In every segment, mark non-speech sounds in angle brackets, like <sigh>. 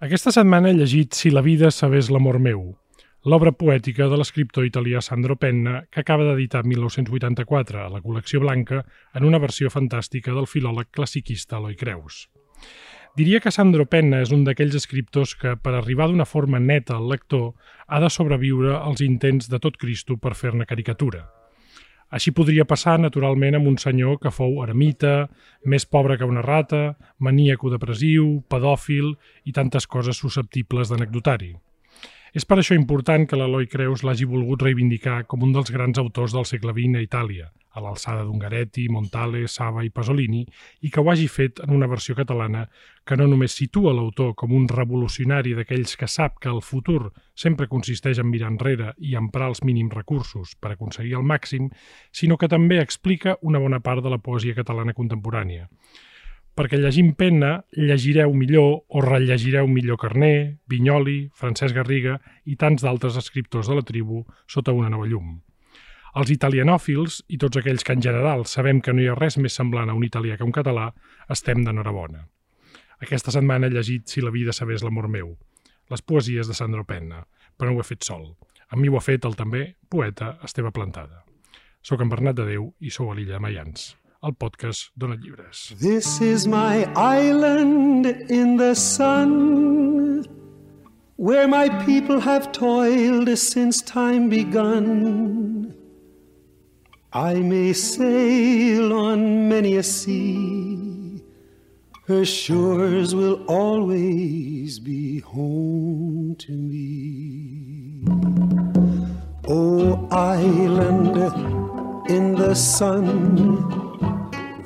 Aquesta setmana he llegit Si la vida sabés l'amor meu, l'obra poètica de l'escriptor italià Sandro Penna, que acaba d'editar 1984 a la col·lecció Blanca en una versió fantàstica del filòleg classiquista Eloi Creus. Diria que Sandro Penna és un d'aquells escriptors que, per arribar d'una forma neta al lector, ha de sobreviure als intents de tot Cristo per fer-ne caricatura. Així podria passar, naturalment, amb un senyor que fou eremita, més pobre que una rata, maníaco-depressiu, pedòfil i tantes coses susceptibles d'anecdotari. És per això important que l'Eloi Creus l'hagi volgut reivindicar com un dels grans autors del segle XX a Itàlia, a l'alçada d'Ungaretti, Montale, Saba i Pasolini, i que ho hagi fet en una versió catalana que no només situa l'autor com un revolucionari d'aquells que sap que el futur sempre consisteix en mirar enrere i emprar els mínims recursos per aconseguir el màxim, sinó que també explica una bona part de la poesia catalana contemporània perquè llegint Penna llegireu millor o rellegireu millor Carné, Vinyoli, Francesc Garriga i tants d'altres escriptors de la tribu sota una nova llum. Els italianòfils i tots aquells que en general sabem que no hi ha res més semblant a un italià que un català, estem d'enhorabona. Aquesta setmana he llegit Si la vida sabés l'amor meu, les poesies de Sandro Penna, però no ho he fet sol. A mi ho ha fet el també poeta Esteve Plantada. Soc en Bernat de Déu i sou a l'illa de Mayans podcast Dona Llibres. This is my island in the sun Where my people have toiled since time begun. I may sail on many a sea. Her shores will always be home to me. Oh, island in the sun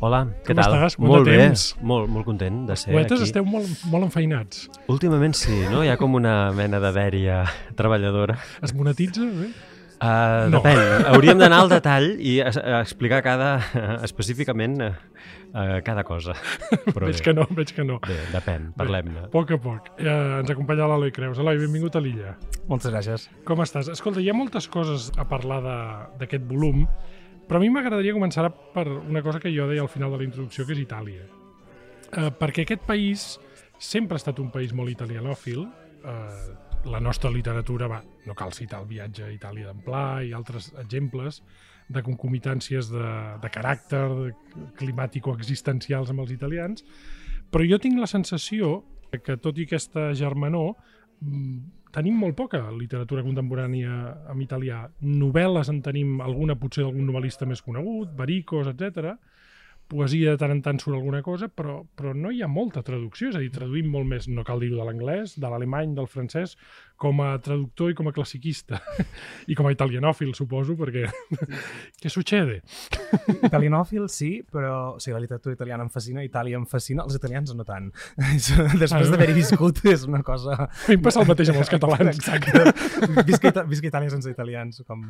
Hola, què Com tal? estàs? Molt de bé, temps? molt, molt content de ser poetes aquí. esteu molt, molt enfeinats. Últimament sí, no? Hi ha com una mena de dèria treballadora. Es monetitza, eh? Uh, No. Depèn, hauríem d'anar al detall i a, a explicar cada, específicament uh, uh, cada cosa. Però Veig bé, que no, veig que no. bé, depèn, parlem-ne. A poc a poc. Eh, ens acompanya l'Eloi Creus. Eloi, benvingut a l'illa. Moltes gràcies. Com estàs? Escolta, hi ha moltes coses a parlar de- d'aquest volum, però a mi m'agradaria començar per una cosa que jo deia al final de la introducció, que és Itàlia. Eh, perquè aquest país sempre ha estat un país molt italianòfil. Eh, la nostra literatura, va, no cal citar el viatge a Itàlia d'en Pla i altres exemples de concomitàncies de, de caràcter, climàtico-existencials amb els italians, però jo tinc la sensació que tot i aquesta germanor tenim molt poca literatura contemporània en italià. Novel·les en tenim alguna, potser d'algun novel·lista més conegut, Baricos, etc. Poesia de tant en tant surt alguna cosa, però, però no hi ha molta traducció, és a dir, traduïm molt més, no cal dir-ho de l'anglès, de l'alemany, del francès, com a traductor i com a classiquista. <laughs> I com a italianòfil, suposo, perquè... <laughs> Què sucede? <laughs> Italianòfil, sí, però o sigui, la literatura italiana em fascina, Itàlia em fascina, els italians no tant. Després Ah. d'haver-hi viscut és una cosa... A mi em passa el mateix amb els catalans. Exacte. Visca, Ita visca Itàlia sense italians. Com...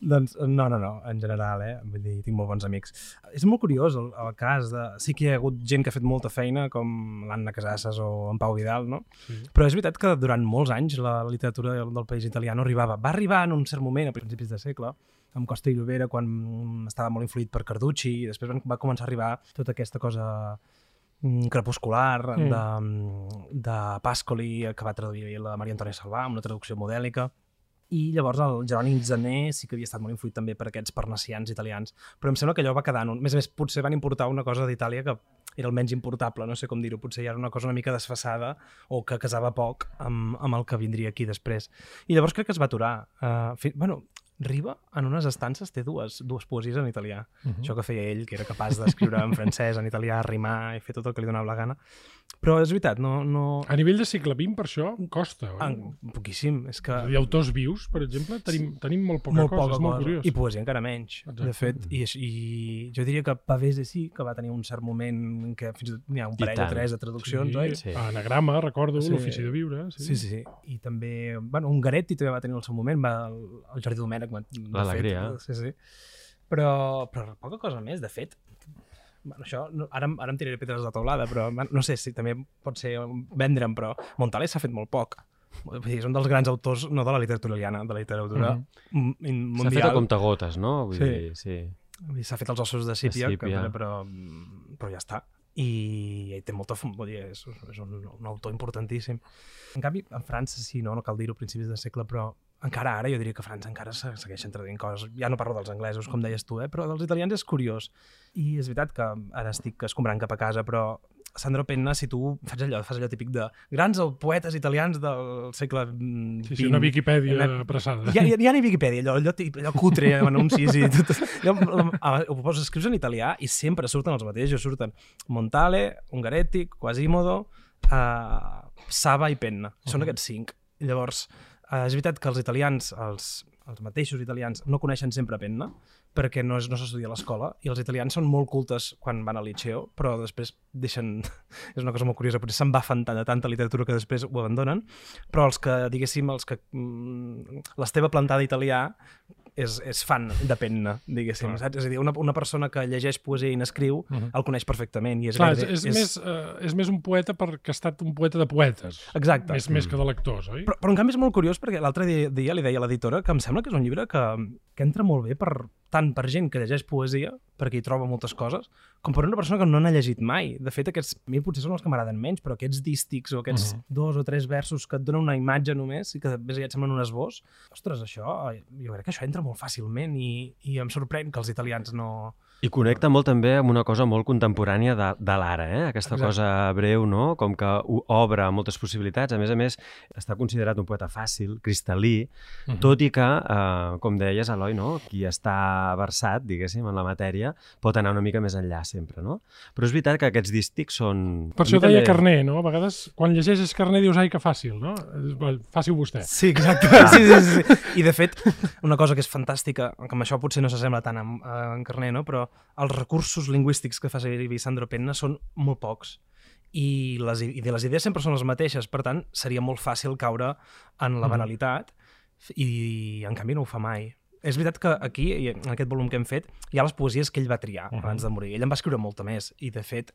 doncs no, no, no, en general, eh? Vull dir, tinc molt bons amics. És molt curiós el, el cas de... Sí que hi ha hagut gent que ha fet molta feina, com l'Anna Casasses o en Pau Vidal, no? Sí. Però és veritat que durant molts anys la literatura del, país italià no arribava. Va arribar en un cert moment, a principis de segle, amb Costa i Llobera, quan mm, estava molt influït per Carducci, i després va començar a arribar tota aquesta cosa mm, crepuscular Mm. de, de Pascoli, que va traduir la Maria Antònia Salvà, amb una traducció modèlica. I llavors el Jerònim Zané sí que havia estat molt influït també per aquests parnassians italians, però em sembla que allò va quedar... en Un... A més a més, potser van importar una cosa d'Itàlia que era el menys importable, no sé com dir-ho, potser ja era una cosa una mica desfassada o que casava poc amb, amb el que vindria aquí després. I llavors crec que es va aturar. Uh, fi... bueno, Riba, en unes estances, té dues, dues poesies en italià. Mhm. Això que feia ell, que era capaç d'escriure en francès, en italià, rimar i fer tot el que li donava la gana. Però és veritat, no... no... A nivell de segle XX, per això, costa. oi? En, poquíssim, és que... És dir, autors vius, per exemple, tenim, tenim molt poca molt cosa, poca és molt cosa. curiós. I poesia encara menys, Exacte. de fet. I, i jo diria que Pavese sí, que va tenir un cert moment en què fins i tot n'hi ha un I parell o tres de traduccions, sí, oi? Sí. Anagrama, recordo, Sí. l'ofici de viure. Sí. Sí, sí, sí. I també, bueno, un Garetti també va tenir el seu moment, va, el, el Jordi Domènec. va- de L'alegria. fet, Sí, sí. Però, però poca cosa més, de fet. Bueno, això, no, ara, ara em tiraré pedres de taulada, però no sé si també pot ser vendre'm, però Montale s'ha fet molt poc. Vull dir, és un dels grans autors, no de la literatura italiana, de la literatura mm S'ha mundial. fet a comptagotes, no? Vull Sí. dir, sí. S'ha fet els ossos de sípia, sípia. Que, però, però ja està. I, i té molta fum, vull dir, és, és un, un autor importantíssim. En canvi, en França, sí, no, no cal dir-ho principis de segle, però encara ara jo diria que a França encara se segueixen traduint coses. Ja no parlo dels anglesos, com deies tu, eh? però dels italians és curiós. I és veritat que ara estic escombrant cap a casa, però Sandro Penna, si tu fas allò, fas allò típic de grans poetes italians del segle mm, Sí, sí, una XX, Viquipèdia Una- apressada. ja, ja, ja ni Viquipèdia, allò, allò, allò cutre, amb anuncis i tot. Allò, ho poses, escrius en italià i sempre surten els mateixos, surten Montale, Ungaretti, Quasimodo, uh, Saba i Penna. Són aquests cinc. Llavors, uh, és veritat que els italians, els, els mateixos italians, no coneixen sempre Penna, perquè no, és, no s'estudia a l'escola, i els italians són molt cultes quan van al liceu, però després deixen... <laughs> és una cosa molt curiosa, se'n bafen tant de tanta literatura que després ho abandonen, però els que, diguéssim, els que... Mm, l'Esteve Plantada italià és, és fan de penna, diguéssim, Clar. saps? És a dir, una, una persona que llegeix poesia i n'escriu Mhm. el coneix perfectament i és, Clar, és, gairebé- és, més, uh, és més un poeta perquè ha estat un poeta de poetes. Exacte. Més, més que de lectors, oi? Però, però en canvi és molt curiós perquè l'altre dia, dia li deia a l'editora que em sembla que és un llibre que, que entra molt bé per, tant per gent que llegeix poesia, perquè hi troba moltes coses, com per una persona que no n'ha llegit mai. De fet, aquests, a mi potser són els que m'agraden menys, però aquests dístics o aquests Mhm. dos o tres versos que et donen una imatge només i que més aviat semblen un esbós, ostres, això, jo crec que això entra molt fàcilment i, i em sorprèn que els italians no... I connecta molt també amb una cosa molt contemporània de, de l'ara, eh? aquesta Exacte. cosa breu, no? com que obre moltes possibilitats. A més a més, està considerat un poeta fàcil, cristal·lí, Mhm. tot i que, eh, com deies, Eloi, no? qui està versat, diguéssim, en la matèria, pot anar una mica més enllà sempre. No? Però és veritat que aquests dístics són... Per això deia també- Carné, no? A vegades, quan llegeixes Carné, dius, ai, que fàcil, no? Faci-ho vostè. Sí, exacte. Sí, sí, sí, sí. I de fet, una cosa que és fantàstica, que amb això potser no s'assembla tant a, a en Carné, no? però els recursos lingüístics que fa servir Sandro Penna són molt pocs i les, i les idees sempre són les mateixes, per tant, seria molt fàcil caure en la Mhm. banalitat i, en canvi, no ho fa mai. És veritat que aquí, en aquest volum que hem fet, hi ha les poesies que ell va triar Mhm. abans de morir. Ell en va escriure molta més i, de fet,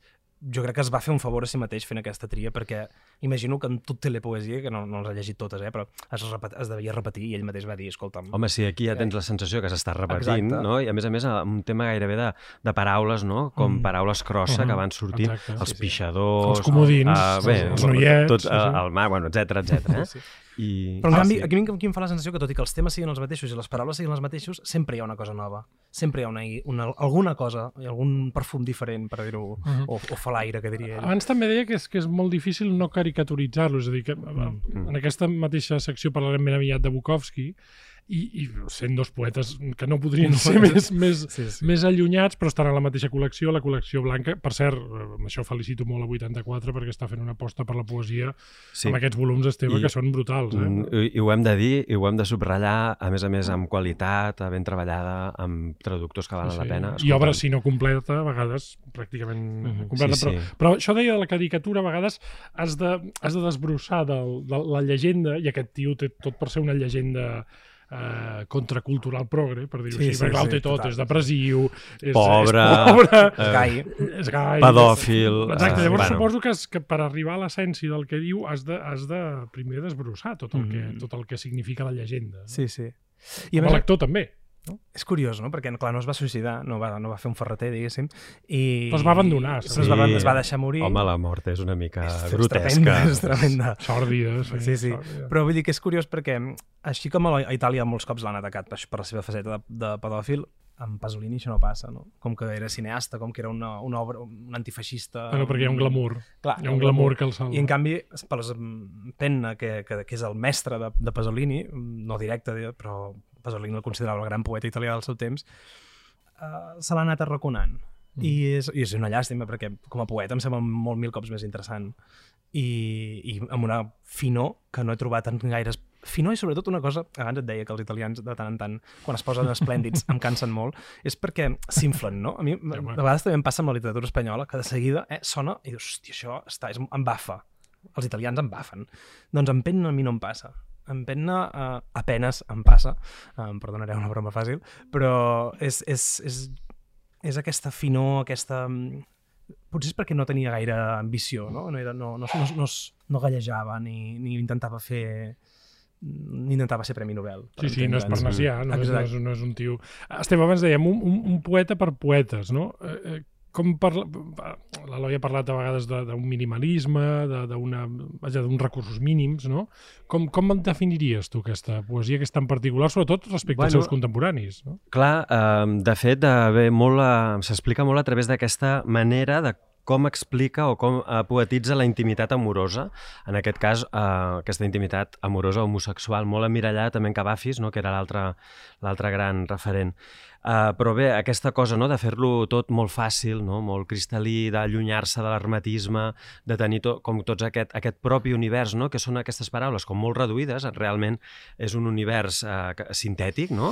jo crec que es va fer un favor a si mateix fent aquesta tria, perquè imagino que en tot telepoesia, que no, no les ha llegit totes, eh, però es, repet, es devia repetir i ell mateix va dir, escolta'm... Home, sí, aquí ja tens la sensació que s'està repetint, Exacte. no? I a més a més un tema gairebé de, de paraules, no? Com Mm. paraules crossa Mhm. que van sortint, Exacte. els Sí, sí. pixadors... Els comodins, ah, bé, els noiets, Tot, sí, eh, sí. el mar, bueno, etc etc. Eh? Sí. I, Però en ah, canvi, sí. aquí, aquí em fa la sensació que tot i que els temes siguin els mateixos i les paraules siguin les mateixos, sempre hi ha una cosa nova. Sempre hi ha una, una, alguna cosa, algun perfum diferent, per dir-ho, Mhm. o, o falaire, que diria ell. Abans també deia que és, que és molt difícil no caricaturitzar-lo, és a dir, que Mm. en aquesta mateixa secció parlarem ben aviat de Bukowski, i, i sent dos poetes que no podrien ser més, més, Sí, sí. més allunyats, però estan a la mateixa col·lecció, la col·lecció blanca. Per cert, eh, amb això felicito molt a 84 perquè està fent una aposta per la poesia Sí. amb aquests volums, Esteve, I- que són brutals. Eh? Mm, I, I ho hem de dir, i ho hem de subratllar, a més a més, amb qualitat, ben treballada, amb traductors que valen la pena. I obra, si no completa, a vegades pràcticament Mhm. completa. Sí, però, sí. però això deia de la caricatura, a vegades has de, has de desbrossar del, de la llegenda, i aquest tio té tot per ser una llegenda eh, contracultural progre, per dir-ho Sí, així, sí, perquè sí, té tot, total. és depressiu, és, Pobre, és pobre, eh, Gai. és gai... pedòfil... Exacte, eh, llavors bueno. suposo que, és, que per arribar a l'essència del que diu has de, has de primer desbrossar tot el, que, Mhm. tot el que significa la llegenda. No? Sí, sí. I a Com a més, lector també. És curiós, no? Perquè, clar, no es va suïcidar, no va, no va fer un ferreter, diguéssim, i... Però es va abandonar, Es, va, sí. es va deixar morir. Home, la mort és una mica és, és grotesca. tremenda, <laughs> és tremenda. Sòrdida. Sí, Sí, sí. sòrdida. Però vull dir que és curiós perquè, així com a Itàlia molts cops l'han atacat per, per la seva faceta de, de pedòfil, amb Pasolini això no passa, no? Com que era cineasta, com que era una, una obra, un antifeixista... Bueno, perquè hi ha un glamour. Clar, Hi ha un glamour que el salva. I en canvi, Penna, que, que, que és el mestre de, de Pasolini, no directe, però Pasolini el considerava el gran poeta italià del seu temps, uh, se l'ha anat arraconant. Mm. I, és, I és una llàstima, perquè com a poeta em sembla molt mil cops més interessant. I, i amb una finor que no he trobat en gaires... Finor i sobretot una cosa, abans et deia que els italians de tant en tant, quan es posen esplèndids, <laughs> em cansen molt, és perquè s'inflen, no? A mi de vegades també em passa amb la literatura espanyola, que de seguida eh, sona i dius, hòstia, això està, és, em bafa. Els italians em bafen. Doncs en Penn a mi no em passa. En Penna uh, apenes em passa, em perdonareu una broma fàcil, però és, és, és, és aquesta finor, aquesta... mm, Potser és perquè no tenia gaire ambició, no? No, era, no, no, no, no, no gallejava ni, ni intentava fer ni intentava ser Premi Nobel. Sí, sí, no és per entendre'ns. nacià, no, és, no, és, no és un tio... Esteve, abans dèiem, un, un, un poeta per poetes, no? Eh, eh, com parla... L'Eloi ha parlat a vegades de- d'un minimalisme, d'uns recursos mínims, no? Com, com en definiries tu aquesta poesia que és tan particular, sobretot respecte Bueno, als seus contemporanis, no? Clar, eh, de fet, de, bé, molt, eh, s'explica molt a través d'aquesta manera de com explica o com eh, poetitza la intimitat amorosa, en aquest cas eh, aquesta intimitat amorosa homosexual, molt emmirallada també en Cavafis, no? que era l'altre gran referent. Uh, però bé, aquesta cosa no, de fer-lo tot molt fàcil, no? molt cristal·lí, d'allunyar-se de l'hermetisme, de tenir to, com tots aquest, aquest propi univers, no? que són aquestes paraules com molt reduïdes, realment és un univers uh, sintètic, no?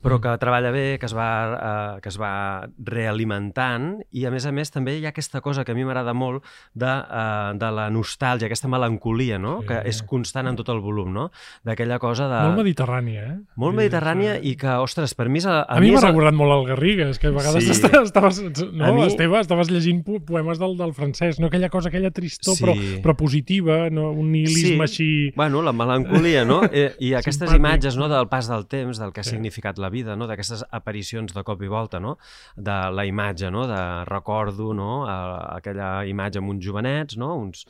però que treballa bé, que es va, uh, que es va realimentant i a més a més també hi ha aquesta cosa que a mi m'agrada molt de, uh, de la nostàlgia, aquesta melancolia, no? Sí. que és constant en tot el volum, no? d'aquella cosa de... Molt mediterrània, eh? Molt mediterrània i que, ostres, per mi... és A, A, a mi és recordat molt el Garrigues, que a vegades Sí. estaves, no, A mi- Esteve, estaves llegint po poemes del, del francès, no aquella cosa, aquella tristor, Sí. però, però positiva, no? un nihilisme Sí. així... Bueno, la melancolia, no? I, i aquestes Simpàtic. imatges no, del pas del temps, del que ha Sí. significat la vida, no? d'aquestes aparicions de cop i volta, no? de la imatge, no? de recordo no? a, aquella imatge amb uns jovenets, no? uns,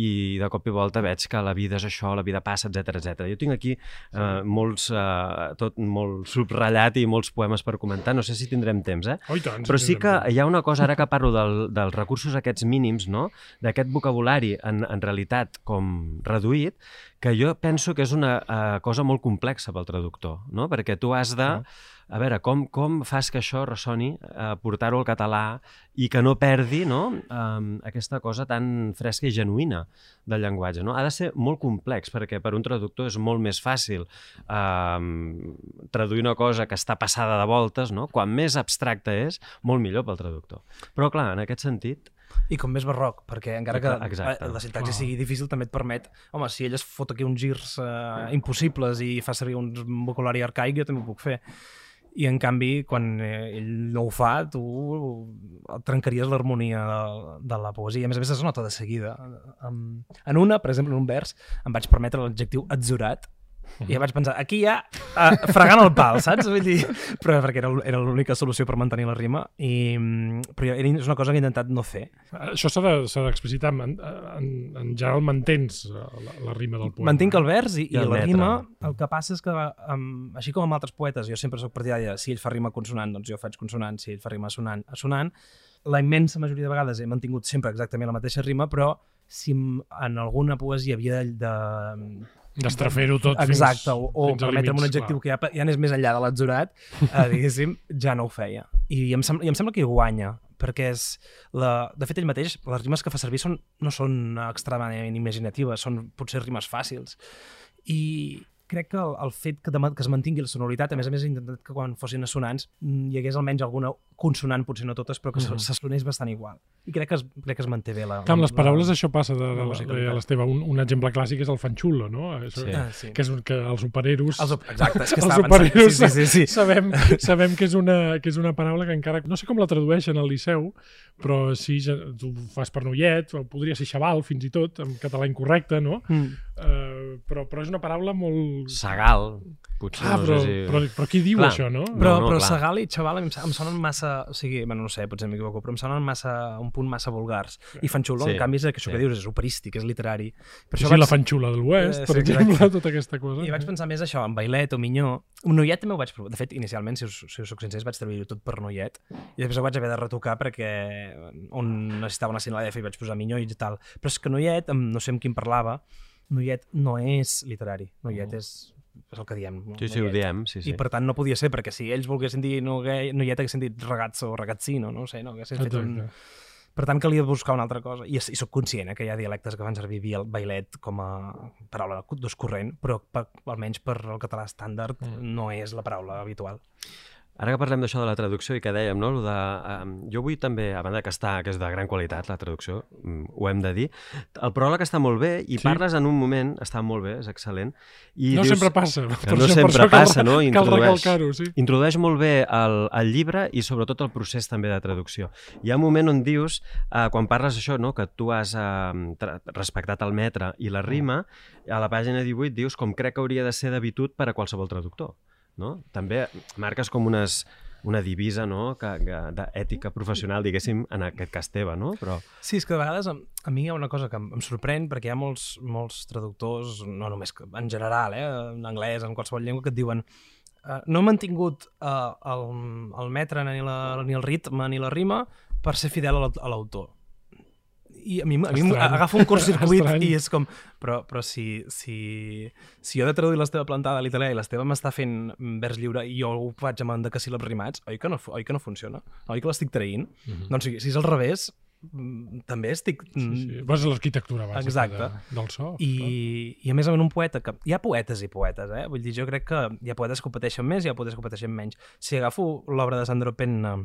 i de cop i volta veig que la vida és això, la vida passa, etc etc. Jo tinc aquí eh, molts, eh, tot molt subratllat i molts poemes per comentar, no sé si tindrem temps, eh? Oh, tant, Però sí que hi ha una cosa, ara que parlo del, dels recursos aquests mínims, no? d'aquest vocabulari en, en realitat com reduït, que jo penso que és una uh, cosa molt complexa pel traductor, no? perquè tu has de... A veure, com, com fas que això ressoni, uh, portar-ho al català i que no perdi no? um, aquesta cosa tan fresca i genuïna del llenguatge. No? Ha de ser molt complex, perquè per un traductor és molt més fàcil um, traduir una cosa que està passada de voltes, no? quan més abstracta és, molt millor pel traductor. Però clar, en aquest sentit, I com més barroc, perquè encara que Exacte. eh, la sintaxi Clar. sigui difícil també et permet... Home, si ell es fot aquí uns girs eh, impossibles i fa servir un vocabulari arcaic, jo també ho puc fer. I en canvi, quan eh, ell no ho fa, tu trencaries l'harmonia de, de la poesia. A més a més, es nota de seguida. En, una, per exemple, en un vers, em vaig permetre l'adjectiu atzurat, i vaig pensar, aquí ja uh, fregant el pal, saps? Vull dir, però perquè era, era l'única solució per mantenir la rima, i, mm, però era, és una cosa que he intentat no fer. Això s'ha de- s'ha d'explicitar. En, en, en general mantens eh, la, la rima del poema. Mantinc el vers i, i, I la metre. rima, el que passa és que, um, així com amb altres poetes, jo sempre sóc partidària, si ell fa rima consonant, doncs jo faig consonant, si ell fa rima sonant, assonant. La immensa majoria de vegades he mantingut sempre exactament la mateixa rima, però si en alguna poesia havia de, de D'estrafer-ho tot Exacte, fins, o, o fins un adjectiu clar. que ja, ja anés més enllà de l'atzurat, eh, <laughs> diguéssim, ja no ho feia. I em, sembla, I em sembla que hi guanya, perquè és... La... De fet, ell mateix, les rimes que fa servir són, no són extremadament imaginatives, són potser rimes fàcils. I crec que el, el fet que, de, que es mantingui la sonoritat, a més a més he intentat que quan fossin assonants mm, hi hagués almenys alguna consonant, potser no totes, però que mm -hmm. se sonés bastant igual. I crec que es, crec que es manté bé la... Clar, amb les la- paraules això passa de, de, la de, de l'Esteve. Un, un exemple clàssic és el fanxulo, no? Això, Sí. Ah, sí. Que és un, que els superheros... Els, exacte, és que <laughs> els superheros Sí, sí, sí, sí. sabem, sabem que, és una, que és una paraula que encara... No sé com la tradueixen al Liceu, però sí, ja, tu fas per noiet, o podria ser xaval, fins i tot, en català incorrecte, no? Mm. Uh, però, però és una paraula molt... Segal, potser Ah, no però, sé si... però, però qui diu Clar. això, no? Però, No, no, però clar. Segal i Xaval em, em sonen massa... O sigui, bueno, no sé, potser m'equivoco, però em sonen massa, un punt massa vulgars. I Fanxulo, Sí, en canvi, és això sí. que dius, és operístic, és literari. Per Sí, això sí, vaig, la fanxula del Oest, Eh, per sí, exemple, exacte. tota aquesta cosa. I vaig pensar més això, en Bailet o Minyó. Un noiet també ho vaig provar. De fet, inicialment, si us, si us soc sincers, vaig traduir tot per noiet. I després ho vaig haver de retocar perquè on necessitava una sinalada i vaig posar Minyó i tal. Però és que noiet, amb, no sé amb quin parlava, noiet no és literari. Noiet és, és el que diem. no? Sí, sí, ho diem, sí, sí. I per tant no podia ser, perquè si ells volguessin dir no, gai, no hi haguessin dit ragazzo o ragazzino, no ho sé, no haguessin fet un... Per tant, calia buscar una altra cosa. I, i sóc conscient eh, que hi ha dialectes que fan servir via- bailet com a paraula d'ús corrent, però per, almenys per al català estàndard Mm. no és la paraula habitual. Ara que parlem d'això de la traducció i que dèiem, no? Lo de, um, jo vull també, a banda que està, que és de gran qualitat, la traducció, um, ho hem de dir, el pròleg està molt bé i Sí. parles en un moment, està molt bé, és excel·lent. I no dius, sempre passa. Que per no això- per sempre això cal- passa, no? Cal Introdueix. recalcar-ho, sí. Introdueix molt bé el, el llibre i sobretot el procés també de traducció. Hi ha un moment on dius, eh, quan parles això, no, que tu has tra- respectat el metre i la rima, a la pàgina 18 dius com crec que hauria de ser d'habitud per a qualsevol traductor. No? També marques com unes, una divisa no? que, que, d'ètica professional, diguéssim, en aquest cas teva, no? Però, Sí, és que de vegades a, a mi hi ha una cosa que em, em sorprèn perquè hi ha molts, molts traductors, no només que, en general, eh, en anglès, en qualsevol llengua, que et diuen uh, no he mantingut uh, el, el metre ni, la, ni el ritme ni la rima per ser fidel a l'autor. I a mi, a mi agafa un curtcircuit Estrany. i és com... Però, però si, si, si jo he de traduir l'Esteve plantada a l'italià i l'Esteve m'està fent vers lliure i jo ho faig amb endecasíl·labs rimats, oi que no, oi que no funciona? Oi que l'estic traint? Mm -hmm. Doncs si, si és al revés, mm, també estic... Sí, sí. Vas a l'arquitectura bàsica Exacte. de, del so. I, I a més a més un poeta que... Hi ha poetes i poetes, eh? Vull dir, jo crec que hi ha poetes que ho pateixen més i hi ha poetes que ho pateixen menys. Si agafo l'obra de Sandro Penna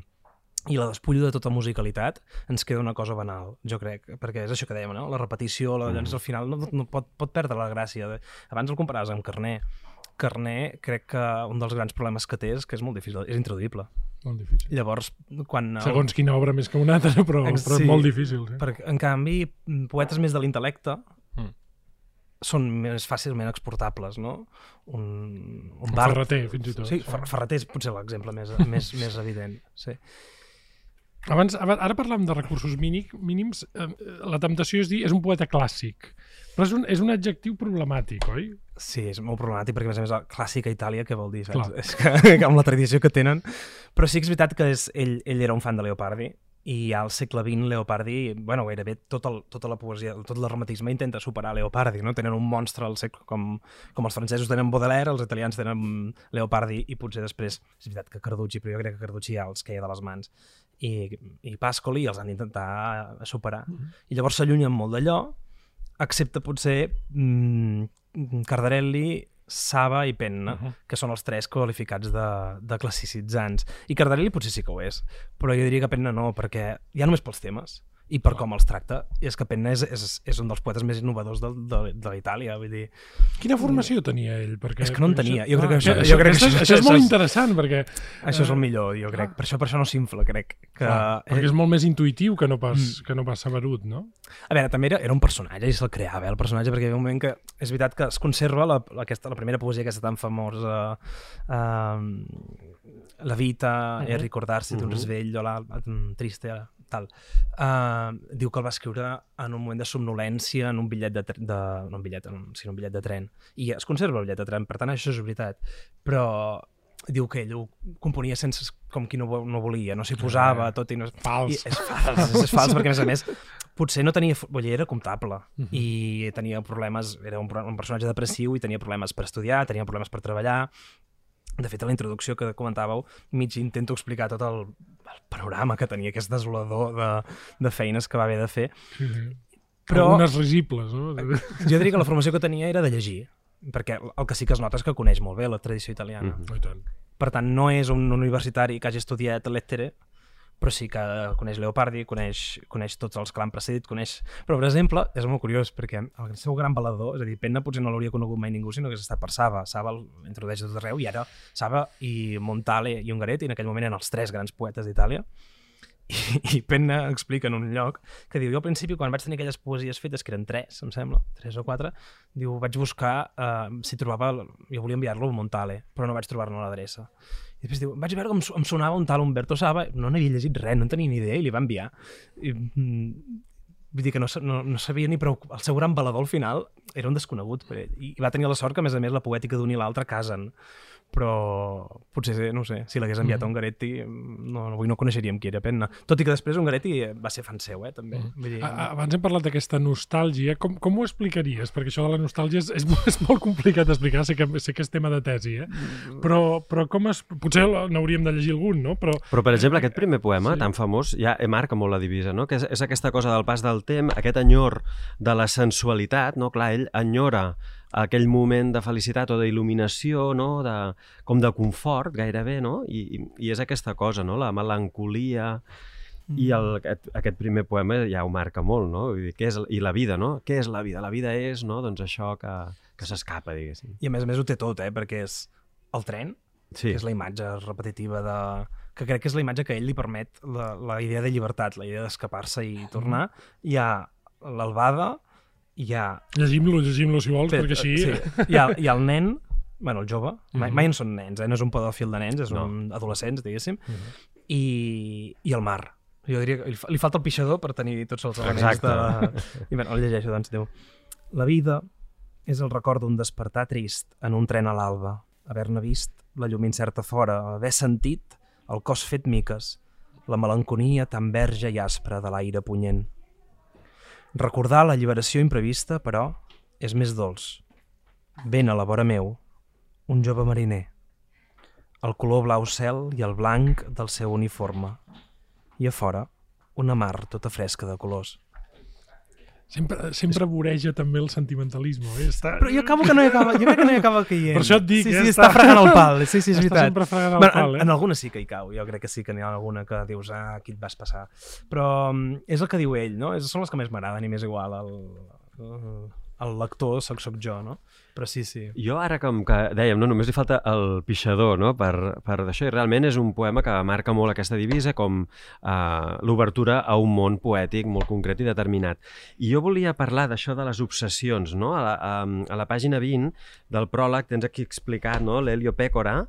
i la despullo de tota musicalitat, ens queda una cosa banal, jo crec, perquè és això que dèiem, no? La repetició, la, llavors al final no, no pot, pot perdre la gràcia. De... Abans el comparaves amb Carné. Carné, crec que un dels grans problemes que té és que és molt difícil, és intraduïble. Molt difícil. Llavors, quan... Segons quina obra més que una altra, <laughs> però, Ex- però sí. és molt difícil. Sí. Perquè, en canvi, poetes més de l'intel·lecte Mm. són més fàcilment exportables, no? Un, un Un bar... Ferreter, fins i tot. Sí, Fer Ferreter és potser l'exemple més, més, més evident. Sí. Abans, aba- ara parlàvem de recursos mínic, mínims. Eh, la temptació és dir és un poeta clàssic. Però és un, és un adjectiu problemàtic, oi? sí, és molt problemàtic perquè, a més a més, clàssica Itàlia, què vol dir? Saps? Clar. És <laughs> que, amb la tradició que tenen... Però sí que és veritat que és, ell, ell era un fan de Leopardi i al segle XX Leopardi, bueno, gairebé tot el, tota la poesia, tot el dramatisme intenta superar Leopardi, no? Tenen un monstre al segle, com, com els francesos tenen Baudelaire, els italians tenen Leopardi i potser després, és veritat que Carducci, però jo crec que Carducci ja els queia de les mans i, i Pascoli els han d'intentar superar. I llavors s'allunyen molt d'allò, excepte potser mm, Cardarelli, Saba i Penna, uh -huh. que són els tres qualificats de, de classicitzants. I Cardarelli potser sí que ho és, però jo diria que Penna no, perquè ja només pels temes i per com els tracta, i és que Penna és, és, és un dels poetes més innovadors de, de, de l'Itàlia, vull dir... Quina formació tenia ell? Perquè, És que no en tenia. Jo crec que Ah, això- això, jo crec que això, això- això és molt interessant, perquè, Això és el millor, jo crec. Per això, per això no s'infla, crec. Que... eh, perquè és molt més intuïtiu que no pas, Mm. que no pas saberut, no? A veure, també era, era un personatge i se'l creava, eh, el personatge, perquè hi havia un moment que és veritat que es conserva la, la, aquesta, la primera poesia aquesta tan famosa uh, La vita uh -huh. e ricordarsi d'un Mhm. risveglio la, triste, tal. Uh, diu que el va escriure en un moment de somnolència en un bitllet de, de no un bitllet, en un, sinó un bitllet de tren. I es conserva el bitllet de tren, per tant això és veritat. Però diu que ell ho componia sense com qui no, no volia, no s'hi posava, tot i no... Fals. I és fals, és, és fals perquè a més a més potser no tenia... Vull dir, era comptable Mhm. i tenia problemes, era un, un personatge depressiu i tenia problemes per estudiar, tenia problemes per treballar. De fet, a la introducció que comentàveu, mig intento explicar tot el, el panorama que tenia, aquest desolador de, de feines que va haver de fer. Sí, sí. Però- Algunes risibles, no? <laughs> Jo diria que la formació que tenia era de llegir, perquè el que sí que es nota és que coneix molt bé la tradició italiana. I tant. Per tant, no és un universitari que hagi estudiat lettere, però sí que coneix Leopardi, coneix, coneix tots els que l'han precedit, coneix... Però, per exemple, és molt curiós, perquè el seu gran balador, és a dir, Penna potser no l'hauria conegut mai ningú, sinó que s'està per Saba. Saba el introdueix a tot arreu, i ara Saba i Montale i Ungaretti, en aquell moment eren els tres grans poetes d'Itàlia, i, i Penna explica en un lloc que diu, jo al principi quan vaig tenir aquelles poesies fetes, que eren tres, em sembla, tres o quatre, diu, vaig buscar eh, si trobava, jo volia enviar-lo a Montale, però no vaig trobar-ne l'adreça. Després diu, vaig veure que em, so- em sonava un tal Umberto Saba, no n'havia llegit res, no en tenia ni idea, i li va enviar. I, mm, vull dir que no, no, no sabia ni prou... El seu gran balador al final era un desconegut per ell. I, i va tenir la sort que, a més a més, la poètica d'un i l'altre casen. Però potser, no ho sé, si l'hagués enviat a Ungaretti, no, no, avui no coneixeríem qui era Penna. Tot i que després Ungaretti va ser fan seu, eh, també. Vull dir, A- a- Abans hem parlat d'aquesta nostàlgia. Com, com ho explicaries? Perquè això de la nostàlgia és, és, molt- és molt complicat d'explicar. Sé, que, sé que és tema de tesi, eh? Però, però com es... Potser n'hauríem de llegir algun, no? Però Però, per exemple, aquest primer poema, Sí. sí. tan famós, ja marca molt la divisa, no? que és, és aquesta cosa del pas del temps, aquest enyor de la sensualitat, no? clar, ell enyora aquell moment de felicitat o d'il·luminació, no? de, com de confort, gairebé, no? I, i és aquesta cosa, no? la melancolia, i el, aquest, aquest primer poema ja ho marca molt, no? Vull dir, què és, I la vida, no? Què és la vida? La vida és, no?, doncs això que, que s'escapa, diguéssim. I a més a més ho té tot, eh? Perquè és el tren, Sí, que és la imatge repetitiva de... que crec que és la imatge que ell li permet la, la idea de llibertat, la idea d'escapar-se i tornar. Hi ha l'albada, hi ha... Llegim-lo, llegim-lo, si vols, perquè així... Sí, hi ha, <laughs> hi ha el nen, bueno, el jove, mai, mai en són nens, eh? no és un pedòfil de nens, és No. un adolescents, diguéssim, i, i el mar. Jo diria que li, li falta el pixador per tenir tots els elements Exacte. de... I bueno, el llegeixo, doncs, diu... La vida és el record d'un despertar trist en un tren a l'alba, haver-ne vist la llum incerta fora, haver sentit el cos fet miques, la melanconia tan verge i aspra de l'aire punyent. Recordar l'alliberació imprevista, però, és més dolç. Ben a la vora meu, un jove mariner. El color blau cel i el blanc del seu uniforme. I a fora, una mar tota fresca de colors. Sempre, sempre voreja també el sentimentalisme. Eh? Està... Però jo acabo que no hi acaba, jo crec que no hi acaba caient. Per això et dic, sí, eh, sí, està- està fregant el pal, sí, sí, és Està veritat. sempre fregant el Bueno, pal, en, eh? en alguna sí que hi cau, jo crec que sí que n'hi ha alguna que dius, ah, aquí et vas passar. Però mm, és el que diu ell, no? És, són les que més m'agraden i m'és igual. El, el, el lector soc, soc jo, no? Però sí, sí. Jo ara com que dèiem, no, només li falta el pixador no? per, per d'això, i realment és un poema que marca molt aquesta divisa com uh, l'obertura a un món poètic molt concret i determinat. I jo volia parlar d'això de les obsessions, no? A la, a, a la pàgina 20 del pròleg tens aquí explicat no? l'Helio Pécora,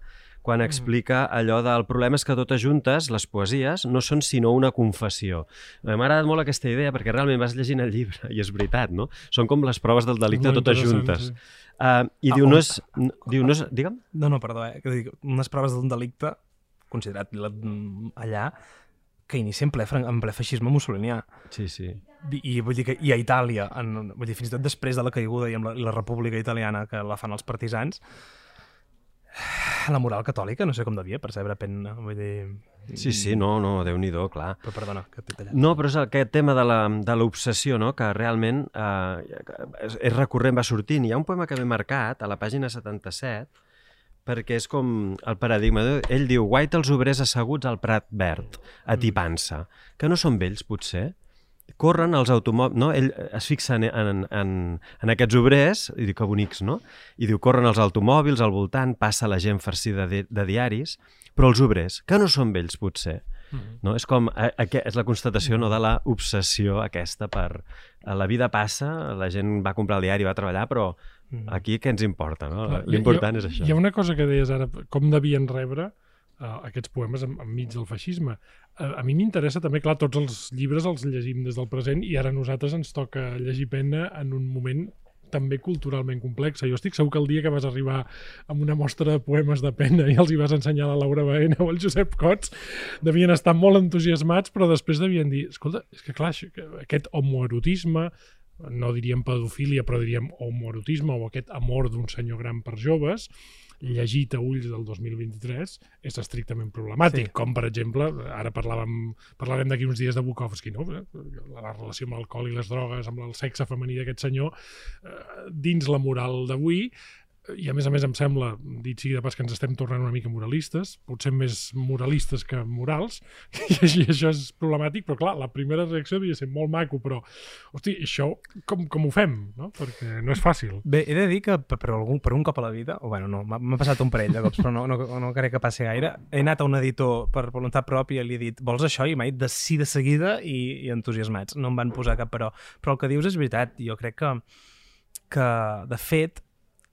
quan explica allò del problema és que totes juntes, les poesies, no són sinó una confessió. M'ha agradat molt aquesta idea perquè realment vas llegint el llibre i és veritat, no? Són com les proves del delicte Molt totes juntes. sí. Uh, I Ah, diu, no és... no- Diu, no és... Digue'm? No, no, perdó, eh? Que dic, unes proves d'un delicte considerat la- allà que inicia en ple, en ple feixisme mussolinià. Sí, sí. I, i vull dir que i a Itàlia, en, vull dir, fins i tot després de la caiguda i amb la, i la república italiana que la fan els partisans, la moral catòlica, no sé com devia percebre pena, vull dir... Sí, sí, no, no, déu nhi clar. Però perdona, que t'he tallat. No, però és aquest tema de l'obsessió, no? que realment eh, és, és recurrent, va sortint. Hi ha un poema que m'he marcat a la pàgina 77, perquè és com el paradigma. Ell diu, guaita els obrers asseguts al Prat Verd, atipant-se, que no són vells, potser? Corren els automòbils, no? Ell es fixa en, en, en, en aquests obrers, i diu que bonics, no? I diu, corren els automòbils al voltant, passa la gent farcida de, de diaris, però els obrers, que no són vells potser, no? És com, a, a, és la constatació no, de la obsessió aquesta per... a La vida passa, la gent va comprar el diari, va treballar, però aquí què ens importa, no? L'important és això. Hi ha una cosa que deies ara, com devien rebre uh, aquests poemes en, enmig del feixisme. Uh, a mi m'interessa també, clar, tots els llibres els llegim des del present i ara nosaltres ens toca llegir pena en un moment també culturalment complex. Jo estic segur que el dia que vas arribar amb una mostra de poemes de pena i els hi vas ensenyar a la Laura Baena o al Josep Cots, devien estar molt entusiasmats, però després devien dir, escolta, és que clar, aquest homoerotisme, no diríem pedofília, però diríem homoerotisme o aquest amor d'un senyor gran per joves, llegit a ulls del 2023 és estrictament problemàtic, Sí. com per exemple, ara parlàvem, parlarem d'aquí uns dies de Bukowski, no? la relació amb l'alcohol i les drogues, amb el sexe femení d'aquest senyor, eh, dins la moral d'avui, i a més a més em sembla, dit sigui de pas que ens estem tornant una mica moralistes, potser més moralistes que morals, <laughs> i això és problemàtic, però clar, la primera reacció devia ser molt maco, però, hosti, això com, com ho fem? No? Perquè no és fàcil. Bé, he de dir que per, algun, per un cop a la vida, o bueno, no, m'ha passat un parell de cops, però no, no, no crec que passi gaire, he anat a un editor per voluntat pròpia i li he dit, vols això? I m'ha dit de sí de seguida i, i entusiasmats. No em van posar cap però. Però el que dius és veritat. Jo crec que, que de fet,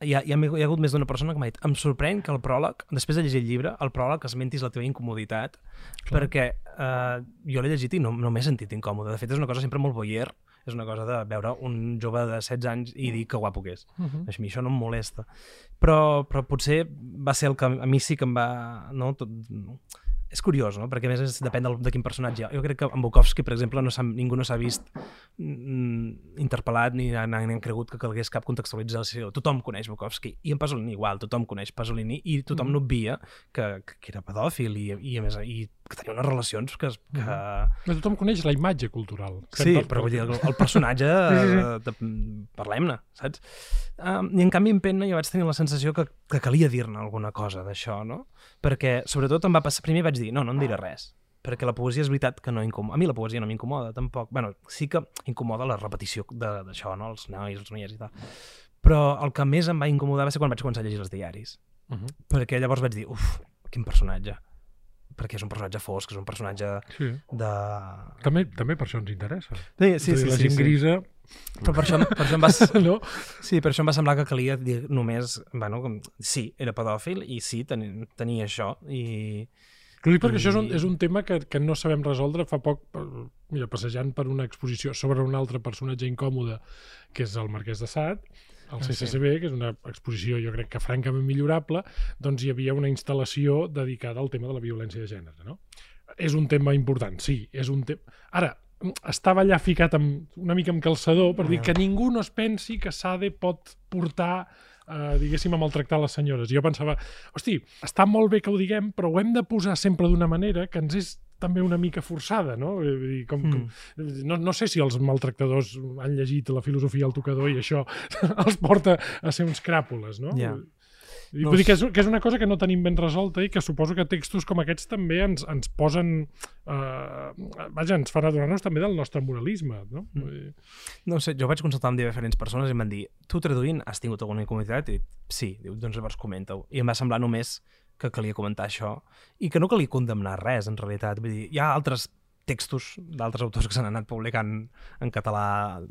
hi ha, hi ha, hi ha hagut més d'una persona que m'ha dit em sorprèn que el pròleg, després de llegir el llibre, el pròleg esmentis la teva incomoditat, Clar. perquè eh, jo l'he llegit i no, no m'he sentit incòmode. De fet, és una cosa sempre molt voyer, és una cosa de veure un jove de 16 anys i dir que guapo que és. Uh -huh. A mi això no em molesta. Però, però potser va ser el que a mi sí que em va... No, tot, és curiós, no? Perquè a més és, depèn del, de quin personatge. Jo crec que en Bukowski, per exemple, no ningú no s'ha vist interpel·lat ni han, han cregut que calgués cap contextualització. Tothom coneix Bukowski i en Pasolini igual, tothom coneix Pasolini i tothom Mm. n'obvia que, que era pedòfil i, i a més i que tenia unes relacions que, que, Però tothom coneix la imatge cultural. Sí, Per- però vull dir, el, el personatge, <laughs> Sí, parlem-ne, saps? Um, I en canvi, en Penna jo vaig tenir la sensació que, que calia dir-ne alguna cosa d'això, no? Perquè, sobretot, em va passar... Primer vaig dir, no, no en diré res, perquè la poesia és veritat que no incomoda. A mi la poesia no m'incomoda, tampoc. bueno, sí que incomoda la repetició de- d'això, no? Els nois, els noies i tal. Però el que més em va incomodar va ser quan vaig començar a llegir els diaris. Mhm. Perquè llavors vaig dir, uf, quin personatge. Perquè és un personatge fosc, és un personatge Sí. de... També, també per això ens interessa. Sí, a dir, la gent sí. grisa... Però per això, per això em va, <laughs> No? Sí, per això em va semblar que calia dir només... Bueno, com, sí, era pedòfil i sí, tenia, tenia això. I, Ho dic perquè això és un, I- és un tema que, que no sabem resoldre fa poc, per- mira, passejant per una exposició sobre un altre personatge incòmode, que és el Marquès de Sade, al Ah, sí. CCCB, que és una exposició jo crec que francament millorable, doncs hi havia una instal·lació dedicada al tema de la violència de gènere. No? És un tema important, sí, és un tema... Ara, estava allà ficat amb, una mica amb calçador per dir Ja. que ningú no es pensi que Sade pot portar eh, diguéssim, a maltractar les senyores. I jo pensava, hosti, està molt bé que ho diguem, però ho hem de posar sempre d'una manera que ens és també una mica forçada, no? Vull dir, Com, Mm. com, no, no sé si els maltractadors han llegit la filosofia del tocador i això <laughs> els porta a ser uns cràpules, no? Ja. No vull dir que és, que és una cosa que no tenim ben resolta i que suposo que textos com aquests també ens, ens posen... Eh, vaja, ens fan adonar-nos també del nostre moralisme, no? Mm. Vull dir, no sé, jo vaig consultar amb diferents persones i em van dir tu traduint has tingut alguna incomoditat? I sí, diu, doncs llavors comenta-ho. I em va semblar només que calia comentar això i que no calia condemnar res, en realitat. Vull dir, hi ha altres textos d'altres autors que s'han anat publicant en català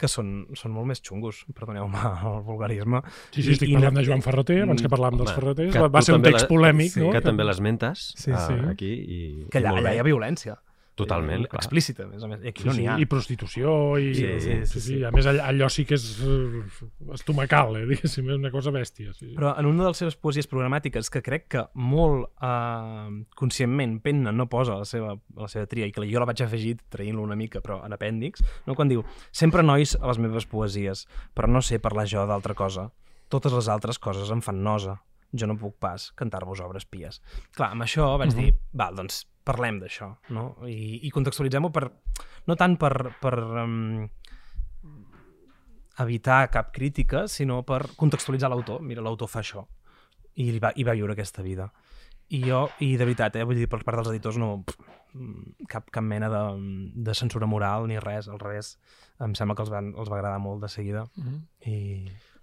que són, són molt més xungos, perdoneu-me <laughs> el vulgarisme. Sí, sí, I- estic i parlant no- de Joan Ferreter, abans que parlàvem dels Ferreters. que Va, ser un text la- polèmic, sí, no? Que també l'esmentes Sí, eh, sí. aquí. I, Que allà, i molt allà hi ha violència. Totalment, Eh, clar. Explícita, a més a més. I aquí Sí, no sí, n'hi ha. I prostitució, i... Sí, sí, sí, sí. A més, allò, allò sí que és eh, estomacal, eh, <laughs> diguéssim, és una cosa bèstia. Sí. Però en una de les seves poesies programàtiques que crec que molt eh, conscientment Penna no posa a la seva, a la seva tria i que jo la vaig afegir traient-lo una mica però en apèndix, no? quan diu sempre nois a les meves poesies, però no sé parlar jo d'altra cosa. Totes les altres coses em fan nosa. Jo no puc pas cantar-vos obres pies. Clar, amb això vaig Mhm. dir, val, doncs parlem d'això, no? I, i contextualitzem-ho per, no tant per, per um, evitar cap crítica, sinó per contextualitzar l'autor. Mira, l'autor fa això i, li va, i va viure aquesta vida. I jo, i de veritat, eh, vull dir, per part dels editors no mm, cap, cap mena de, de censura moral ni res, al revés. Em sembla que els, van, els va agradar molt de seguida. Mhm. I...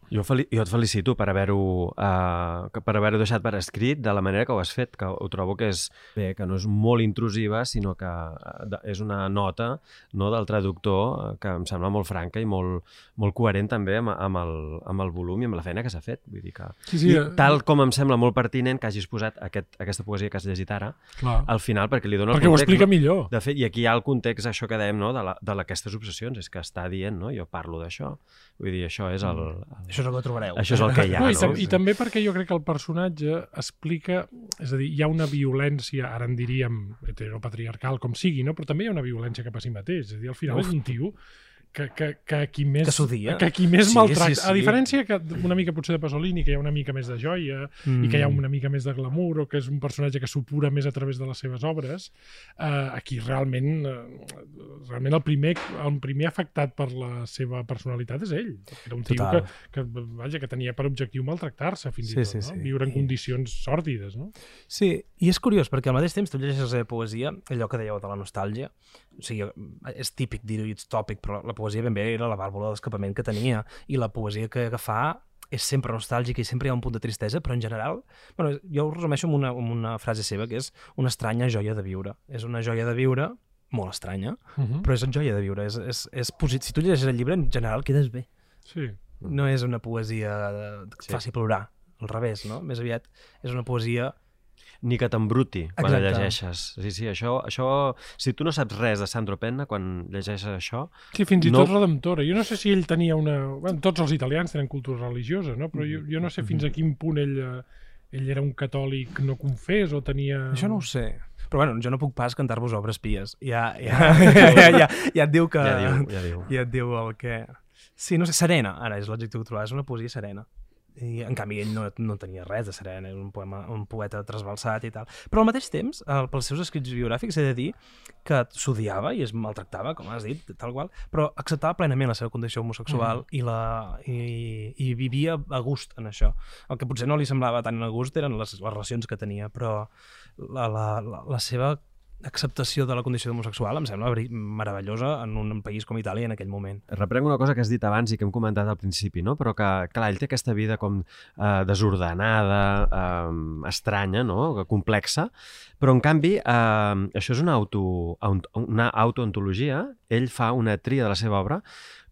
Jo, jo et felicito per haver-ho uh, per haver deixat per escrit de la manera que ho has fet, que ho trobo que és bé, que no és molt intrusiva, sinó que eh, és una nota no, del traductor eh, que em sembla molt franca i molt, molt coherent també amb, amb, el, amb el volum i amb la feina que s'ha fet. Vull dir que, Sí, sí, I eh, tal com em sembla molt pertinent que hagis posat aquest, aquesta poesia que has llegit ara Clar. al final, perquè li dona el Perquè ho context. explica millor. De fet, i aquí hi ha el context, això que dèiem, no? de, la, de la, aquestes obsessions, és que està dient, no? jo parlo d'això. Vull dir, això és el... el... Això és el que trobareu. Això és el que hi ha, no, i, no? tam I també perquè jo crec que el personatge explica, és a dir, hi ha una violència, ara en diríem heteropatriarcal, com sigui, no? però també hi ha una violència cap a si mateix. És a dir, al final Uf. és un tio que, que, que qui més, Que que qui més Sí, maltracta. sí, sí. A diferència que una mica potser de Pasolini, que hi ha una mica més de joia Mm. i que hi ha una mica més de glamour o que és un personatge que supura més a través de les seves obres, eh, aquí realment eh, realment el primer, el primer afectat per la seva personalitat és ell. Era un tio que, que, vaja, que tenia per objectiu maltractar-se fins Sí, i tot, sí, no? sí. viure en condicions sòrdides. No? Sí, i és curiós, perquè al mateix temps tu llegeixes la seva poesia, allò que dèieu de la nostàlgia, o sigui, és típic dir-ho i ets tòpic, però la poesia ben bé era la vàlvula d'escapament que tenia, i la poesia que, fa és sempre nostàlgica i sempre hi ha un punt de tristesa, però en general, bueno, jo ho resumeixo amb una, amb una frase seva, que és una estranya joia de viure. És una joia de viure molt estranya, Uh -huh. però és una joia de viure. És, és, és posit... Si tu llegeixes el llibre, en general quedes bé. Sí. No és una poesia que sí. faci plorar, al revés, no? Més aviat és una poesia Ni que t'embruti quan la llegeixes. Sí, sí, això, això... Si tu no saps res de Sandro Penna quan llegeixes això, Sí, fins i No- tot redemptora. Jo no sé si ell tenia una... Bueno, tots els italians tenen cultura religiosa, no? però jo, jo no sé fins a quin punt ell, eh, ell era un catòlic no confés o tenia... Això no ho sé. Però bueno, jo no puc pas cantar-vos obres pies. Ja, ja, <laughs> ja, ja, ja, ja et diu que... Ja diu, ja diu. Ja et diu el que... Sí, no sé, serena, ara és l'adjectiu que trobava, és una poesia serena. I, en canvi, ell no, no tenia res de serena, era un, poema, un poeta trasbalsat i tal. Però al mateix temps, el, pels seus escrits biogràfics, he de dir que s'odiava i es maltractava, com has dit, tal qual, però acceptava plenament la seva condició homosexual mm. i, la, i, i vivia a gust en això. El que potser no li semblava tan a gust eren les, les relacions que tenia, però la, la, la, la seva acceptació de la condició homosexual em sembla meravellosa en un país com Itàlia en aquell moment. Reprenc una cosa que has dit abans i que hem comentat al principi, no? però que, clar, ell té aquesta vida com eh, desordenada, eh, estranya, no? complexa, però en canvi eh, això és una, auto, una autoantologia, ell fa una tria de la seva obra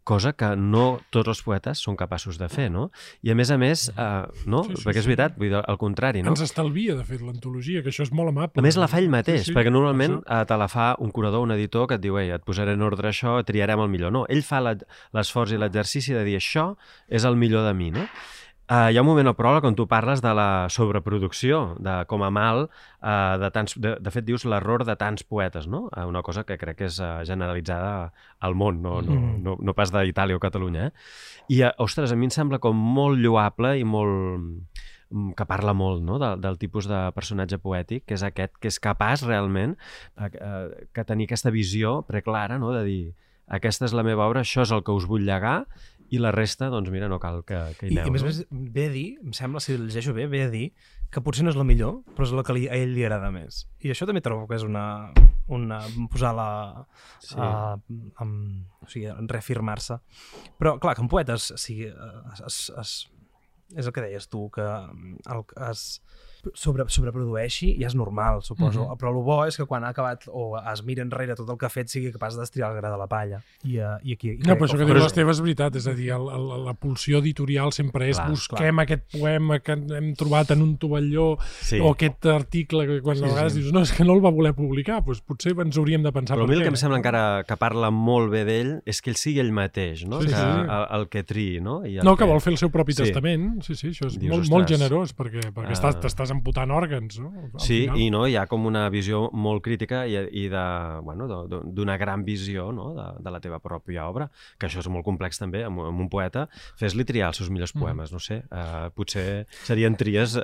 cosa que no tots els poetes són capaços de fer, no? I a més a més, eh, no? Sí, sí, Perquè és veritat, vull dir, al contrari, no? Ens estalvia, de fet, l'antologia, que això és molt amable. A més, la fa ell mateix, Sí, sí, perquè normalment eh, te la fa un curador, un editor, que et diu, ei, et posaré en ordre això, triarem el millor. No, ell fa l'esforç i l'exercici de dir això és el millor de mi, no? Uh, hi ha un moment al pròleg on tu parles de la sobreproducció, de com a mal, uh, de, tants, de, de fet dius l'error de tants poetes, no? Uh, una cosa que crec que és uh, generalitzada al món, no, no, Mm. no, no pas d'Itàlia o Catalunya. Eh? I, uh, ostres, a mi em sembla com molt lloable i molt mm, que parla molt no? de, del tipus de personatge poètic, que és aquest, que és capaç realment eh, que tenir aquesta visió preclara, no? de dir aquesta és la meva obra, això és el que us vull llegar i la resta, doncs mira, no cal que, que hi I, aneu. I a més a no? més, ve a dir, em sembla, si el llegeixo bé, ve a dir que potser no és la millor, però és la que li, a ell li agrada més. I això també trobo que és una... una posar la... Sí. Uh, amb, o sigui, reafirmar-se. Però, clar, que en poetes o sigui, es, es, es, és el que deies tu, que el, es sobre, sobreprodueixi ja és normal, suposo. Mhm. Però el bo és que quan ha acabat o es mira enrere tot el que ha fet sigui capaç d'estriar el gra de la palla. I, uh, i aquí... I No, però això que diu Però- l'Esteve és veritat, és a dir, el, el, la pulsió editorial sempre és Clar, busquem aquest poema que hem trobat en un tovalló Sí. o aquest article que quan Sí, a vegades sí. dius no, és que no el va voler publicar, doncs potser ens hauríem de pensar Però a mi per el que què. em sembla encara que parla molt bé d'ell és que ell sigui ell mateix, no? Sí, que, sí. El, el que triï, no? I el No, que vol fer el seu propi Sí. testament. Sí, sí, això és Dius, molt, molt ostres, generós, perquè, perquè estàs, t'estàs amputant òrgans, no? Al Sí, final. i no, hi ha com una visió molt crítica i, i de, bueno, de- de- d'una gran visió no? de, de la teva pròpia obra, que això és molt complex també, amb, amb un poeta, fes-li triar els seus millors Mm. poemes, no sé, uh, potser serien tries eh,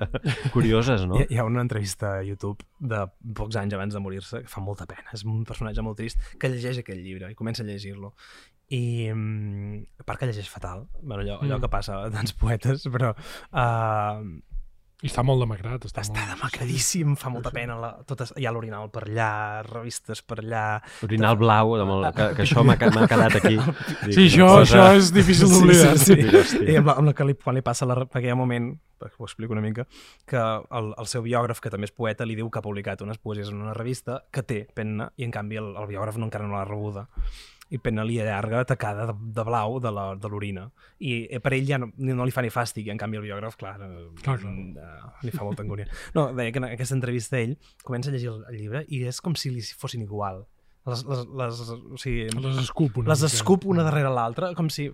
curioses, no? Hi, hi ha una entrevista a YouTube de pocs anys abans de morir-se que fa molta pena. És un personatge molt trist que llegeix aquell llibre i comença a llegir-lo. I mm, a part que llegeix fatal, bueno, allò, allò Mm. que passa a tants poetes, però uh, I està molt demacrat. Està, està molt... demacradíssim, fa molta pena. La, totes, hi ha l'orinal per allà, revistes per allà... Orinal blau, de molt, que, que això m'ha quedat aquí. Dic, Sí, això, una això és difícil d'oblidar. Sí, sí, sí. I amb la, amb la que li, quan li passa la, un moment, ho explico una mica, que el, el seu biògraf, que també és poeta, li diu que ha publicat unes poesies en una revista que té penna i en canvi el, el biògraf no, encara no l'ha rebuda i penna li allarga tacada de, de blau de l'orina. I eh, per ell ja no, no li fa ni fàstic, i en canvi el biògraf, clar, eh, Clar, clar. eh, li fa molta angúnia. No, deia que en aquesta entrevista ell comença a llegir el, el llibre i és com si li fossin igual. Les, les, les, o sigui, Les escup una les escup una darrere l'altra, com si...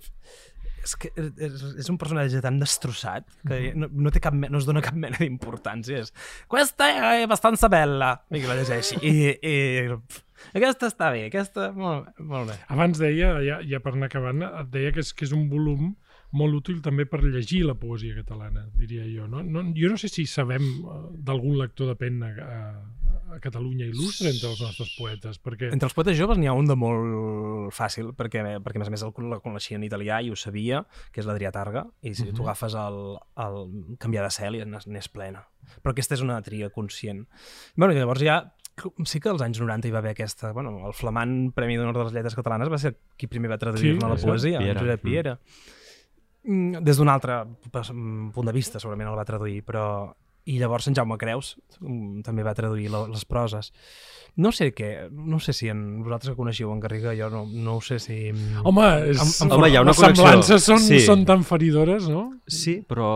És que és, un personatge tan destrossat que no, no, té cap, no es dona cap mena d'importància. És, Questa è abbastanza bella. I la llegeixi. I, i aquesta està bé, aquesta... Molt, bé, molt bé. Abans deia, ja, ja per anar acabant, et deia que és, que és un volum molt útil també per llegir la poesia catalana, diria jo. No? No, jo no sé si sabem eh, d'algun lector de penna a, a Catalunya il·lustre entre els nostres poetes, perquè... Entre els poetes joves n'hi ha un de molt fàcil, perquè, perquè a més a més el, el coneixia en italià i ho sabia, que és l'Adrià Targa, i si Mhm. tu agafes el, el Canviar de cel i n'és plena. Però aquesta és una tria conscient. bueno, i llavors ja sí que als anys 90 hi va haver aquesta... Bueno, el flamant Premi d'Honor de les Lletres Catalanes va ser qui primer va traduir-ne Sí, la poesia, Piera. Josep Mm. Piera. Mm, Des d'un altre mm, punt de vista segurament el va traduir, però... I llavors en Jaume Creus mm, també va traduir la, les proses. No sé què, no sé si en, vosaltres que coneixeu en Garriga, jo no, no ho sé si... Home, és, Amb- amb- Home, hi ha una les connexió. semblances són, Sí. són tan feridores, no? Sí, però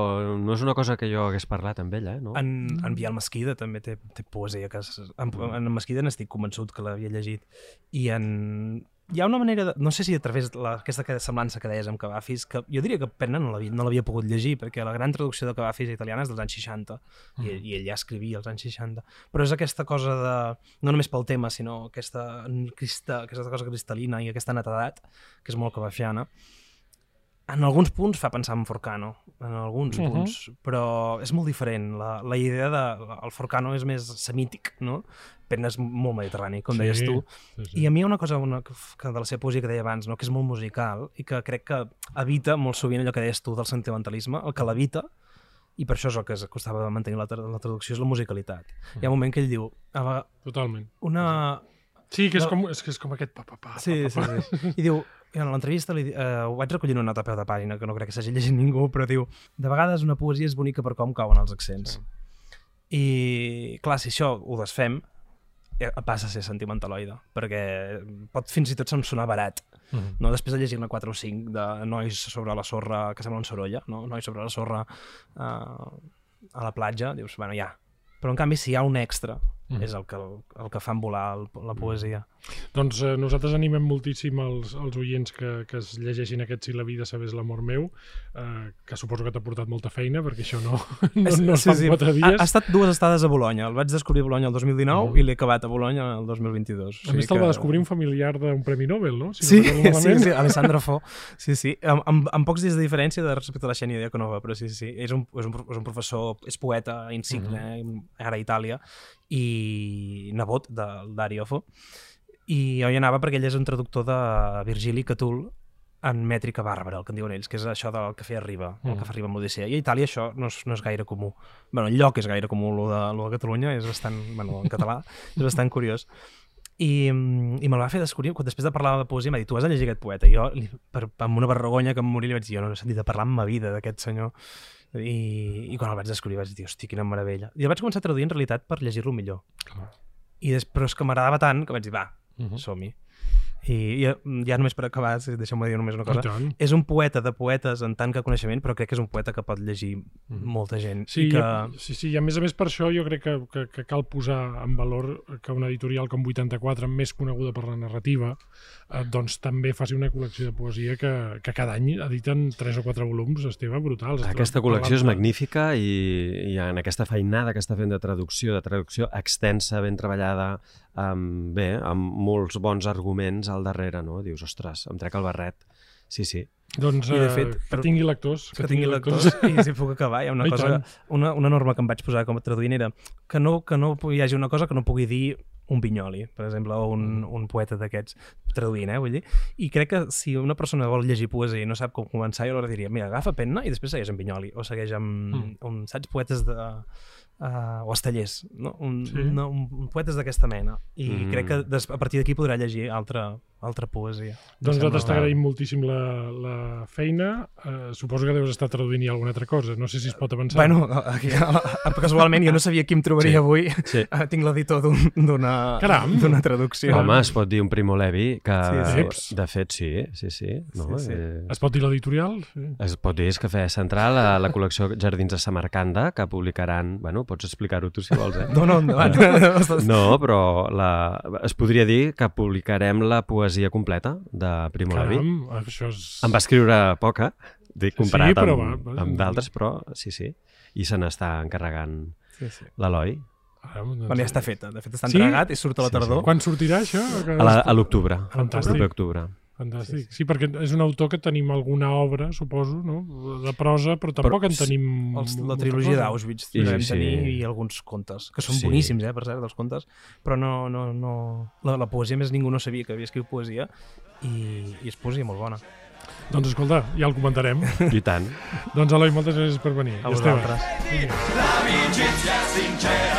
no és una cosa que jo hagués parlat amb ella, eh? no? En, en Biel Mesquida també té, té poesia que en, en Mesquida n'estic convençut que l'havia llegit i en hi ha una manera, de, no sé si a través de la, aquesta que- semblança que deies amb Cavafis, que jo diria que Penna no l'havia no l'havia pogut llegir, perquè la gran traducció de Cavafis italiana és dels anys 60, i, i ell ja escrivia als anys 60. Però és aquesta cosa de, no només pel tema, sinó aquesta, crista, aquesta cosa cristal·lina i aquesta netedat, que és molt cavafiana, en alguns punts fa pensar en Forcano, en alguns uh. -huh. punts, però és molt diferent. La, la idea de... El Forcano és més semític, no? Penna és molt mediterrani, com Sí, deies tu. Sí, sí. I a mi hi ha una cosa una, que, de la seva poesia que deia abans, no? que és molt musical i que crec que evita molt sovint allò que deies tu del sentimentalisme, el que l'evita, i per això és el que es costava mantenir la, tra la traducció, és la musicalitat. Hi ha un moment que ell diu, a vegades, Totalment. una... Sí, que és No. com, és, que és com aquest pa, pa, pa, Sí, pa, sí, pa, pa. sí. I diu, en l'entrevista li, eh, ho vaig recollir una nota a peu de pàgina, que no crec que s'hagi llegit ningú, però diu, de vegades una poesia és bonica per com cauen els accents. Sí. I, clar, si això ho desfem, eh, passa a ser sentimentaloide, perquè pot fins i tot se'm sonar barat. Mhm. No? Després de llegir-ne 4 o 5 de nois sobre la sorra, que sembla un sorolla, no? nois sobre la sorra eh, a la platja, dius, bueno, ja. Però en canvi, si hi ha un extra, Mhm. és el que, el que fan volar el, la poesia. Doncs eh, nosaltres animem moltíssim els, els oients que, que es llegeixin aquest Si la vida sabés l'amor meu, eh, que suposo que t'ha portat molta feina, perquè això no, <laughs> no, no es fa en quatre Ha, dies. ha estat dues estades a Bologna. El vaig descobrir a Bologna el 2019 Mhm. i l'he acabat a Bologna el 2022. A més, te'l va descobrir un familiar d'un Premi Nobel, no? Si Sí, no sí, <laughs> sí, Alessandro Fo. Sí, sí, amb, amb, amb pocs dies de diferència de respecte a la Xènia Diaconova, però sí, sí, sí. És un, és un, és un professor, és poeta insigne, Mhm. ara a Itàlia, i nebot del Dario Fo. I jo hi anava perquè ell és un traductor de Virgili Catul en mètrica bàrbara, el que en diuen ells, que és això del que feia Riba, el Mhm. que fa Riba amb l'Odissea. I a Itàlia això no és, no és gaire comú. bueno, el lloc és gaire comú, lo de, lo de Catalunya és bastant, bueno, en català, <laughs> és bastant curiós. I, mm, i me'l va fer descobrir, quan després de parlar de poesia, m'ha dit, tu has de llegir aquest poeta. I jo, li, per, amb una vergonya que em moria, li vaig dir, jo no he sentit de parlar en ma vida d'aquest senyor. I, I quan el vaig descobrir vaig dir, hosti, quina meravella. I el vaig començar a traduir en realitat per llegir-lo millor. Clar. I després, però és que m'agradava tant que vaig dir, va, Mhm. som-hi. I ja, ja només per acabar, si deixeu-me dir només una I cosa, és un poeta de poetes en tant que coneixement, però crec que és un poeta que pot llegir Mhm. molta gent. Sí, I que... i- sí, sí, i a més a més per això jo crec que, que, que cal posar en valor que una editorial com 84, més coneguda per la narrativa, eh, doncs també faci una col·lecció de poesia que, que cada any editen 3 o 4 volums, Esteve, brutals. Aquesta col·lecció és magnífica i, i en aquesta feinada que està fent de traducció, de traducció extensa, ben treballada, amb, bé, amb molts bons arguments al darrere, no? Dius, ostres, em trec el barret. Sí, sí. Doncs I, de eh, fet, que per- tingui lectors. que tingui lectors i si puc acabar, hi ha una cosa, una, una norma que em vaig posar com a traduint era que no, que no hi hagi una cosa que no pugui dir un Vinyoli, per exemple, o un, un poeta d'aquests, traduint, eh, vull dir. I crec que si una persona vol llegir poesia i no sap com començar, jo aleshores diria, mira, agafa penna i després segueix amb Vinyoli, o segueix amb, Mm. un, saps, poetes de... Uh, o Estellers, no? un, Sí. una, un, un poetes d'aquesta mena i Mm. mm. crec que des, a partir d'aquí podrà llegir altra, altra poesia Doncs nosaltres t'agraïm moltíssim la, la feina. Eh, suposo que deus estar traduint ja alguna altra cosa. No sé si es pot avançar. Bueno, <laughs> aquí, casualment jo no sabia qui em trobaria Sí. avui. Sí. Ah, <laughs> Tinc l'editor d'un- d'una d'una traducció. Home, es pot dir un Primo Levi, que Sí, sí. de fet sí, sí, sí. No? Sí, sí. Eh, Es pot dir l'editorial? Sí. Es pot dir és Cafè Central, a la col·lecció Jardins de Samarcanda, que publicaran... Bueno, pots explicar-ho tu si vols, eh? No, no, endavant. <laughs> No, però la... es podria dir que publicarem la poesia completa de Primo Levi. Això és... En va escriure poca, dic, comparat Sí, però amb, va, va. amb d'altres, però sí, sí. I se n'està encarregant Sí, sí. l'Eloi doncs... Ja està feta. De fet, està Sí? entregat i surt a la Sí, sí. tardor. Quan sortirà això? A es- a l'octubre, al Fantàstic. proper octubre. Fantàstic. Sí, perquè és un autor que tenim alguna obra, suposo, no? de prosa, però tampoc en sí, tenim... Els, la trilogia d'Auschwitz Sí, sí, sí, sí. tenir i alguns contes, que són Sí. boníssims, eh, per cert, dels contes, però no, no, no... La, la poesia, més, ningú no sabia que havia escrit poesia i, i és poesia molt bona. Doncs escolta, ja el comentarem. I tant. <laughs> doncs Eloi, moltes gràcies per venir. A Esteve. vosaltres. L'amicizia sincera